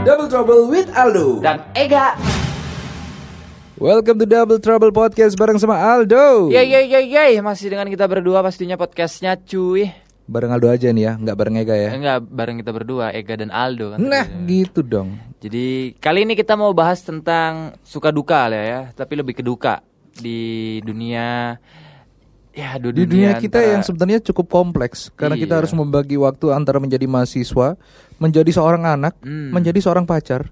Double Trouble with Aldo dan Ega. Welcome to Double Trouble Podcast bareng sama Aldo Yeay yeay yeay yeay masih dengan kita berdua pastinya podcastnya cuy. Bareng Aldo aja nih ya, nggak bareng Ega ya Enggak bareng kita berdua Ega dan Aldo kan. Nah gitu dong Jadi kali ini kita mau bahas tentang suka duka lah ya, tapi lebih ke duka di dunia ya du- Di dunia kita antara- yang sebenarnya cukup kompleks Karena kita Iya. harus membagi waktu antara menjadi mahasiswa Menjadi seorang anak, Hmm. menjadi seorang pacar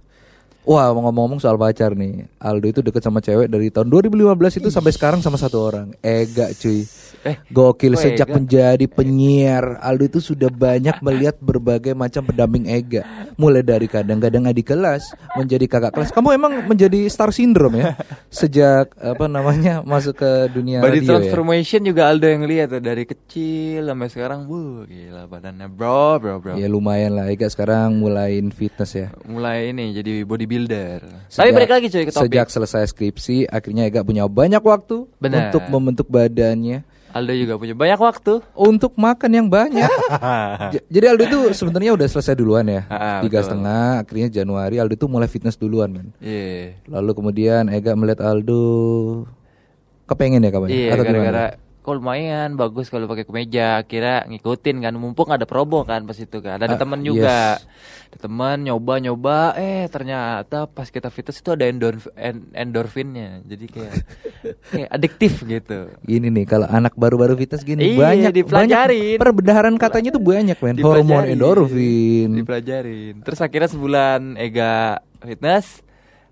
Wah ngomong-ngomong soal pacar nih Aldo itu deket sama cewek dari tahun 2015 itu sampai sekarang sama satu orang. Ega cuy. Eh, Gokil kok sejak Ega? menjadi penyiar. Aldo itu sudah banyak melihat berbagai macam pendamping Ega. Mulai dari kadang-kadang adik kelas Menjadi kakak kelas. Kamu emang menjadi star syndrome ya? Sejak apa namanya masuk ke dunia Body radio ya? transformation juga Aldo yang lihat tuh dari kecil sampai sekarang, wuh gila badannya bro bro bro. Ya lumayan lah. Ega sekarang mulain fitness ya. Mulai ini jadi bodybuilder. Tapi Sejak- balik lagi cuy ke topik. Sejak selesai skripsi Akhirnya Ega punya banyak waktu Benar. Untuk membentuk badannya Aldo juga punya banyak waktu. Untuk makan yang banyak Jadi Aldo itu sebenarnya udah selesai duluan ya Ah, Tiga setengah Akhirnya Januari Aldo itu mulai fitness duluan men Iya. Lalu kemudian Ega melihat Aldo kepengen ya kamu? Iya, gimana? gara-gara kok lumayan bagus kalau pakai kemeja. Kira ngikutin kan, mumpung ada promo kan pas itu kan. Ada Ah, temen juga. yes. Ada temen nyoba-nyoba, eh ternyata pas kita fitness itu ada endorf en- endorfinnya. Jadi kayak kayak adiktif gitu. Gini nih kalau anak baru-baru fitness gini Iya, banyak dipelajarin. banyak katanya tuh banyak men hormon endorfin. Dipelajarin. Terus akhirnya sebulan Ega fitness,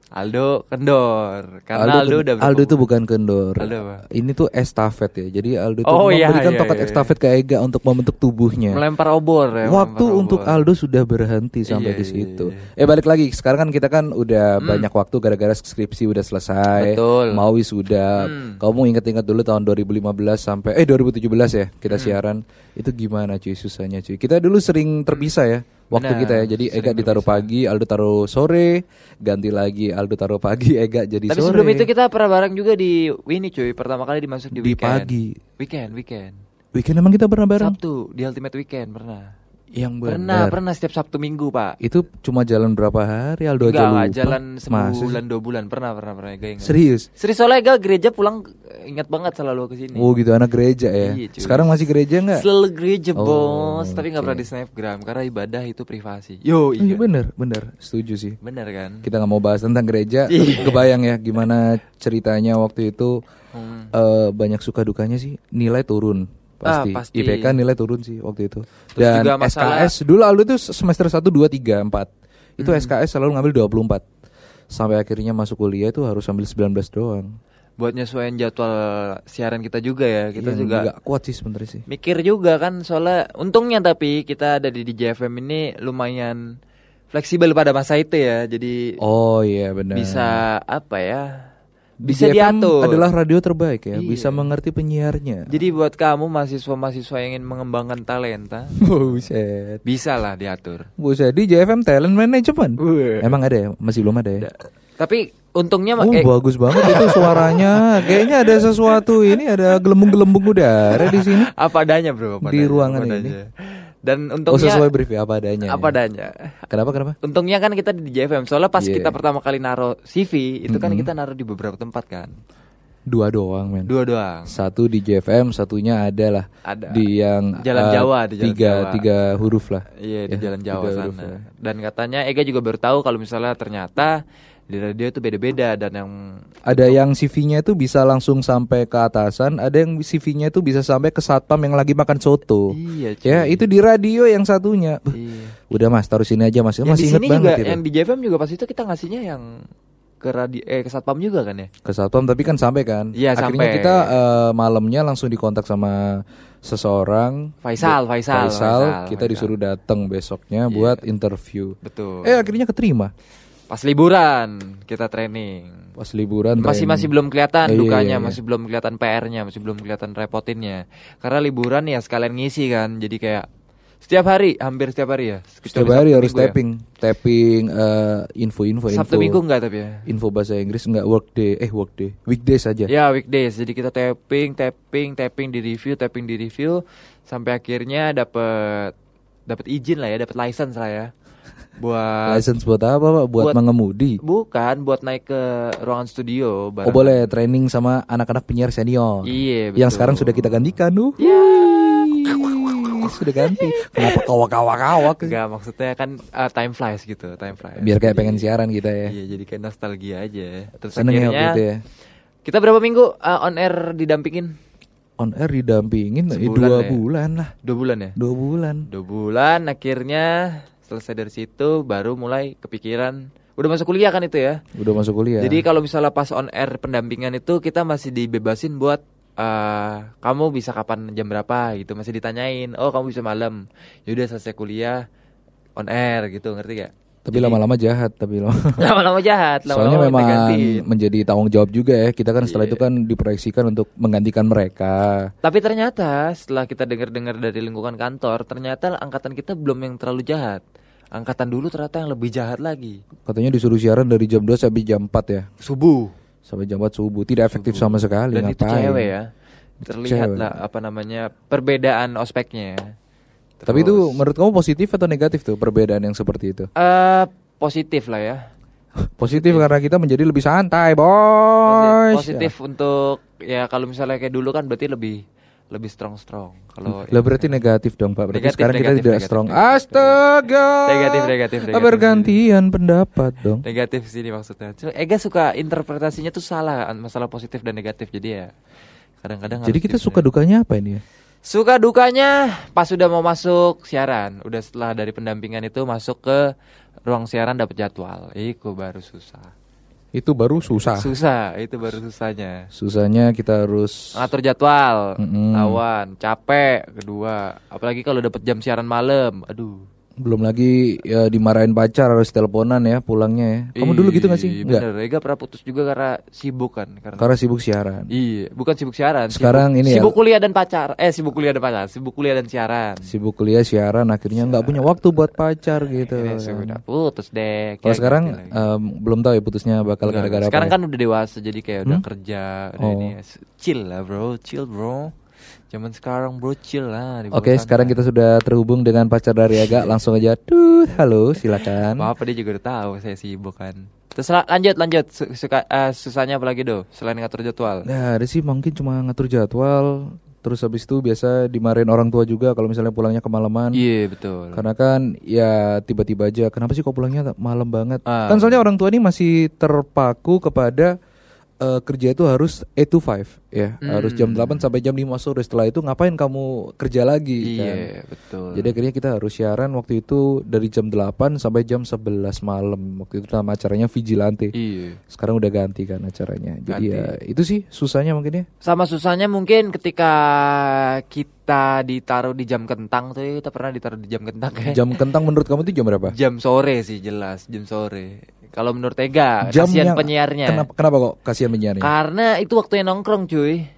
Aldo kendor. Karena Aldo, udah Aldo tuh bukan kendor. Aldo apa? Ini tuh estafet ya. Jadi Aldo tuh Oh, iya, memberikan iya, tongkat iya. estafet ke Ega untuk membentuk tubuhnya. melempar obor ya. Waktu melempar untuk obor. Aldo sudah berhenti sampai Iya, di iya, situ. iya. Eh balik lagi, sekarang kan kita kan udah banyak waktu gara-gara skripsi udah selesai. Betul. Mau wisuda. Hmm. Kamu inget-inget dulu tahun 2015 sampai eh 2017 ya Hmm. kita siaran. Itu gimana cuy susahnya cuy. Kita dulu sering terpisah ya waktu Benar, kita ya. Jadi Ega ditaruh pagi, Aldo taruh sore, ganti lagi Aldo taruh pagi, Ega jadi Tapi sore. sebelum itu kita pernah bareng juga di ini cuy, pertama kali dimasuk di, Di weekend. pagi. Weekend, weekend. Weekend emang kita pernah bareng? Sabtu di Ultimate Weekend pernah. Yang Pernah, benar. pernah setiap Sabtu Minggu, Pak. Itu cuma jalan berapa hari Aldo Enggak, aja enggak, lupa. jalan sebulan, dua bulan. Pernah, pernah, pernah. Ingat. Serius? Serius soalnya Ega gereja pulang ingat banget selalu ke sini. Oh gitu anak gereja ya. Iya, cuy. Sekarang masih gereja nggak? Selalu gereja, Oh, Bos. Tapi nggak pernah di Snapgram karena ibadah itu privasi. Yo, Iya iya. bener bener setuju sih. Bener kan? Kita nggak mau bahas tentang gereja. Iya. Kebayang ya gimana ceritanya waktu itu Hmm. eh, banyak suka dukanya sih nilai turun pasti. Ah, pasti. IPK nilai turun sih waktu itu. Terus Dan juga masalah- SKS dulu Aldo itu semester 1 2 3 4. Itu Hmm. SKS selalu ngambil 24. Sampai akhirnya masuk kuliah itu harus ambil 19 doang. Buat nyesuaiin jadwal siaran kita juga ya. Kita Yang juga nggak kuat sih sebenarnya sih. mikir juga kan soalnya untungnya tapi kita ada di DJFM ini lumayan fleksibel pada masa itu ya jadi Oh iya benar. bisa apa ya bisa DJFM diatur adalah radio terbaik ya, Iya. bisa mengerti penyiarnya. jadi buat kamu mahasiswa-mahasiswa yang ingin mengembangkan talenta Buset. bisa lah diatur Buset di JFM Talent Management. Wih. Emang ada ya? Masih belum ada ya? tapi untungnya Oh, eh, bagus banget itu suaranya. Kayaknya ada sesuatu ini ada gelembung-gelembung udara di sini. apa adanya bro apa Di adanya, ruangan apa ini. Dan Oh, untungnya sesuai brief ya apa adanya. apa ya? adanya Kenapa kenapa? untungnya kan kita di DJFM soalnya pas Iya. kita pertama kali naro CV itu kan Mm-mm. kita naruh di beberapa tempat kan Dua doang, men. dua doang Satu di JFM, satunya ada lah ada di yang Jalan eh, Jawa, di Jalan tiga Jawa. tiga huruf lah. Iya di Ya, Jalan Jawa huruf sana. ya. Dan katanya Ega juga baru tahu kalau misalnya ternyata di radio itu beda-beda dan yang Ada yang CV-nya itu bisa langsung sampai ke atasan, ada yang CV-nya itu bisa sampai ke satpam yang lagi makan soto. iya cuy. Ya, itu di radio yang satunya. Iya. Udah Mas, taruh sini aja Mas. Yang Masih inget banget juga itu. yang di JFM juga pas itu kita ngasihnya yang ke radio eh ke satpam juga kan ya. Ke satpam tapi kan sampai kan. Iya, Akhirnya sampai. kita eh, malamnya langsung dikontak sama seseorang Faisal, Be- Faisal, Faisal, kita Faisal. disuruh datang besoknya Iya. buat interview. Betul. Eh akhirnya keterima. Pas liburan kita training. Pas liburan Masih training. masih belum kelihatan Iya, iya, dukanya, iya. masih belum kelihatan PR-nya, masih belum kelihatan repotinnya. Karena liburan ya sekalian ngisi kan. Jadi kayak setiap hari, hampir setiap hari ya. Setiap hari harus Minggu ya. tapping, tapping eh, info-info info. Sabtu Minggu enggak tapi ya. Info bahasa Inggris enggak workday, eh workday, weekdays saja. Ya weekdays, jadi kita tapping, tapping, tapping di review, tapping di review, sampai akhirnya dapat dapat izin lah ya, dapat license lah ya. Buat License buat apa Pak? Buat, Buat- mengemudi. bukan buat naik ke ruangan studio Oh bareng. boleh training sama anak-anak penyiar senior. Iya, Yang betul. sekarang sudah kita gantikan tuh. Ya. Sudah ganti. Kenapa kawak-kawak-kawak? sih? Enggak maksudnya kan uh, time flies gitu, time flies. Biar kayak Jadi- pengen siaran kita ya. Iya, jadi kayak nostalgia aja. Terus Seneng ya akhirnya itu ya. kita berapa minggu uh, on air didampingin? On air didampingin eh, Sebulan dua ya? bulan lah. Dua bulan ya? Dua bulan. Dua bulan akhirnya selesai dari situ baru mulai kepikiran udah masuk kuliah kan itu ya. Udah masuk kuliah. Jadi kalau misalnya pas on air pendampingan itu kita masih dibebasin buat eh kamu bisa kapan jam berapa gitu masih ditanyain oh kamu bisa malam yaudah selesai kuliah on air gitu ngerti gak tapi lama-lama jahat tapi lama-lama jahat Soalnya lama-lama memang kita gantiin. menjadi tanggung jawab juga ya. Kita kan setelah Iya. itu kan diproyeksikan untuk menggantikan mereka. tapi ternyata setelah kita dengar-dengar dari lingkungan kantor ternyata angkatan kita belum yang terlalu jahat angkatan dulu ternyata yang lebih jahat lagi Katanya disuruh siaran dari jam 2 sampai jam 4 ya. subuh Sampai jam 4 subuh. Tidak efektif sama sekali. dan itu ngapain? cewek ya terlihat Cewek. lah apa namanya perbedaan ospeknya Tapi itu Terus, menurut kamu positif atau negatif tuh perbedaan yang seperti itu? eh positif lah ya Positif karena kita menjadi lebih santai, Posi- bos. positif untuk ya kalau misalnya kayak dulu kan berarti lebih lebih strong strong kalau Lah berarti negatif dong Pak. Berarti Negatif, sekarang kita negatif, tidak negatif, strong. negatif. Astaga. Negatif, negatif, negatif. Bergantian pendapat dong. negatif sini maksudnya Cuma Ega suka interpretasinya tuh salah masalah positif dan negatif jadi ya kadang-kadang Jadi kita di- suka dukanya apa ini ya? Suka dukanya pas sudah mau masuk siaran. Udah setelah dari pendampingan itu masuk ke ruang siaran dapat jadwal. Itu baru susah. Itu baru susah. susah itu baru susahnya. Susahnya kita harus ngatur jadwal. Mm-mm. lawan capek. Kedua apalagi kalau dapat jam siaran malam. Aduh belum lagi ya dimarahin pacar harus teleponan ya pulangnya ya. Kamu dulu gitu gak sih? Ih, Enggak. bener Ega pernah putus juga karena sibuk kan karena Karena sibuk siaran. iya bukan sibuk siaran Sekarang sibuk, ini ya- sibuk kuliah dan pacar eh sibuk kuliah dan pacar sibuk kuliah dan siaran Sibuk kuliah siaran akhirnya nggak punya waktu buat pacar gitu. Kan. sudah putus deh Kalau sekarang gitu em, belum tahu ya putusnya bakal gara-gara apa. sekarang ya? kan udah dewasa jadi kayak udah Hmm? kerja udah Oh. ini ya. chill lah bro chill bro zaman sekarang bro chill lah Oke, bawah sekarang kita sudah terhubung dengan pacar dari Aga. Langsung aja, tuh, halo, silakan. Apa dia juga udah tahu saya sibuk kan. Terus la- lanjut lanjut Su- suka eh, susahnya apa lagi do selain ngatur jadwal. Nah, ada sih mungkin cuma ngatur jadwal. Terus habis itu biasa dimarahin orang tua juga kalau misalnya pulangnya kemalaman. Iya betul. Karena kan ya tiba-tiba aja, kenapa sih kok pulangnya malam banget? Ah. Kan soalnya orang tua ini masih terpaku kepada eh, kerja itu harus 8 to 5 ya, Hmm. harus jam 8 sampai jam 5 sore. Setelah itu ngapain kamu kerja lagi kan? Iya betul. Jadi akhirnya kita harus siaran waktu itu dari jam 8 sampai jam 11 malam. Waktu itu nama acaranya Vigilante. iya. Sekarang udah ganti kan acaranya. Jadi Ganti. ya itu sih susahnya mungkin ya. Sama susahnya mungkin ketika kita ditaruh di jam kentang tuh kita pernah ditaruh di jam kentang ya. Jam kentang menurut kamu itu jam berapa? Jam sore sih jelas jam sore. Kalau menurut Ega Jam kasihan yang- penyiarnya. Kenapa, kenapa kok kasihan penyiarnya? Karena itu waktunya nongkrong cuy.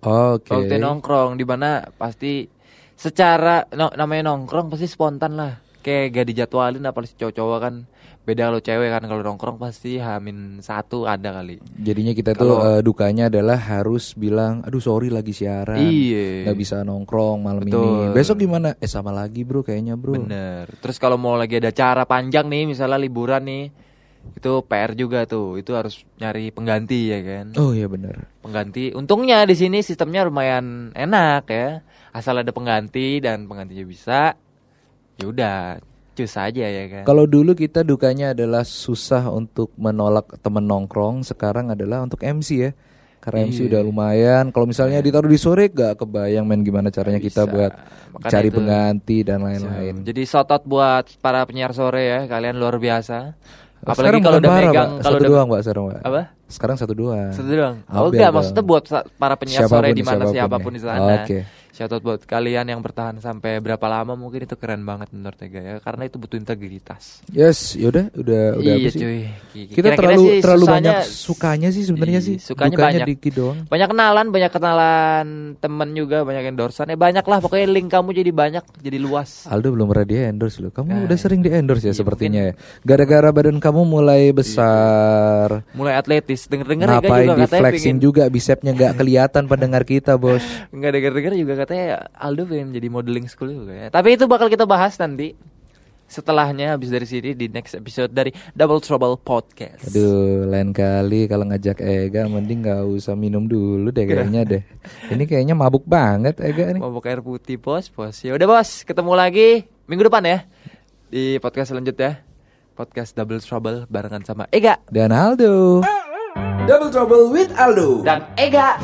Oke. Waktu nongkrong di mana pasti secara no- namanya nongkrong pasti spontan lah. Kayak gak dijadwalin apalagi cowok-cowok kan. Beda kalau cewek kan kalau nongkrong pasti hamin satu ada kali. Jadinya kita tuh Kalau- eh, dukanya adalah harus bilang, aduh sorry lagi siaran. Iya. Nggak bisa nongkrong malam ini. Betul. Besok gimana? Eh sama lagi bro, kayaknya bro. Bener. Terus kalau mau lagi ada acara panjang nih, misalnya liburan nih, itu PR juga tuh. Itu harus nyari pengganti ya kan. Oh iya benar. Pengganti. Untungnya di sini sistemnya lumayan enak ya. Asal ada pengganti dan penggantinya bisa, ya udah cus aja ya kan. Kalau dulu kita dukanya adalah susah untuk menolak temen nongkrong, sekarang adalah untuk MC ya. Karena MC Iya. udah lumayan. Kalau misalnya ditaruh di sore gak kebayang main gimana caranya kita Bisa. buat Makanya cari itu- pengganti dan lain-lain. Jadi shotout buat para penyiar sore ya, kalian luar biasa. Apalagi sekarang kalau udah parah, megang kalau satu udah doang, Pak, sekarang, Pak. apa? Sekarang satu doang. Satu doang. Oh enggak, maksudnya buat para penyiar sore di mana siapa pun siapa pun nih. di sana. Oke. Shoutout buat kalian yang bertahan sampai berapa lama mungkin itu keren banget menurut Ega ya karena itu butuh integritas. Yes, yaudah, udah udah iya apa sih? cuy. Ki- Kita kira-kira terlalu sih terlalu susahnya- banyak sukanya sih sebenarnya Iya, sih. sukanya Dukanya banyak. dikit doang. Banyak kenalan, banyak kenalan temen juga, banyak endorsan. Ya banyak lah pokoknya link kamu jadi banyak, jadi luas. Aldo belum pernah di endorse loh. Kamu Nah, udah sering di endorse ya iya, sepertinya ya. Gara-gara badan kamu mulai besar. Mulai atletis. Denger-denger Ega Ngapain juga di flexing pengen juga bisepnya nggak kelihatan pendengar kita, Bos. Enggak denger-denger juga katanya Aldo pengen jadi modeling school juga ya. Tapi itu bakal kita bahas nanti. setelahnya habis dari sini di next episode dari Double Trouble Podcast. Aduh, lain kali kalau ngajak Ega mending nggak usah minum dulu deh kayaknya deh. Ini kayaknya mabuk banget Ega nih. Mabuk air putih bos, bos. Ya udah bos, ketemu lagi minggu depan ya di podcast selanjutnya. Podcast Double Trouble barengan sama Ega Dan Aldo. Double Trouble with Aldo. dan Ega.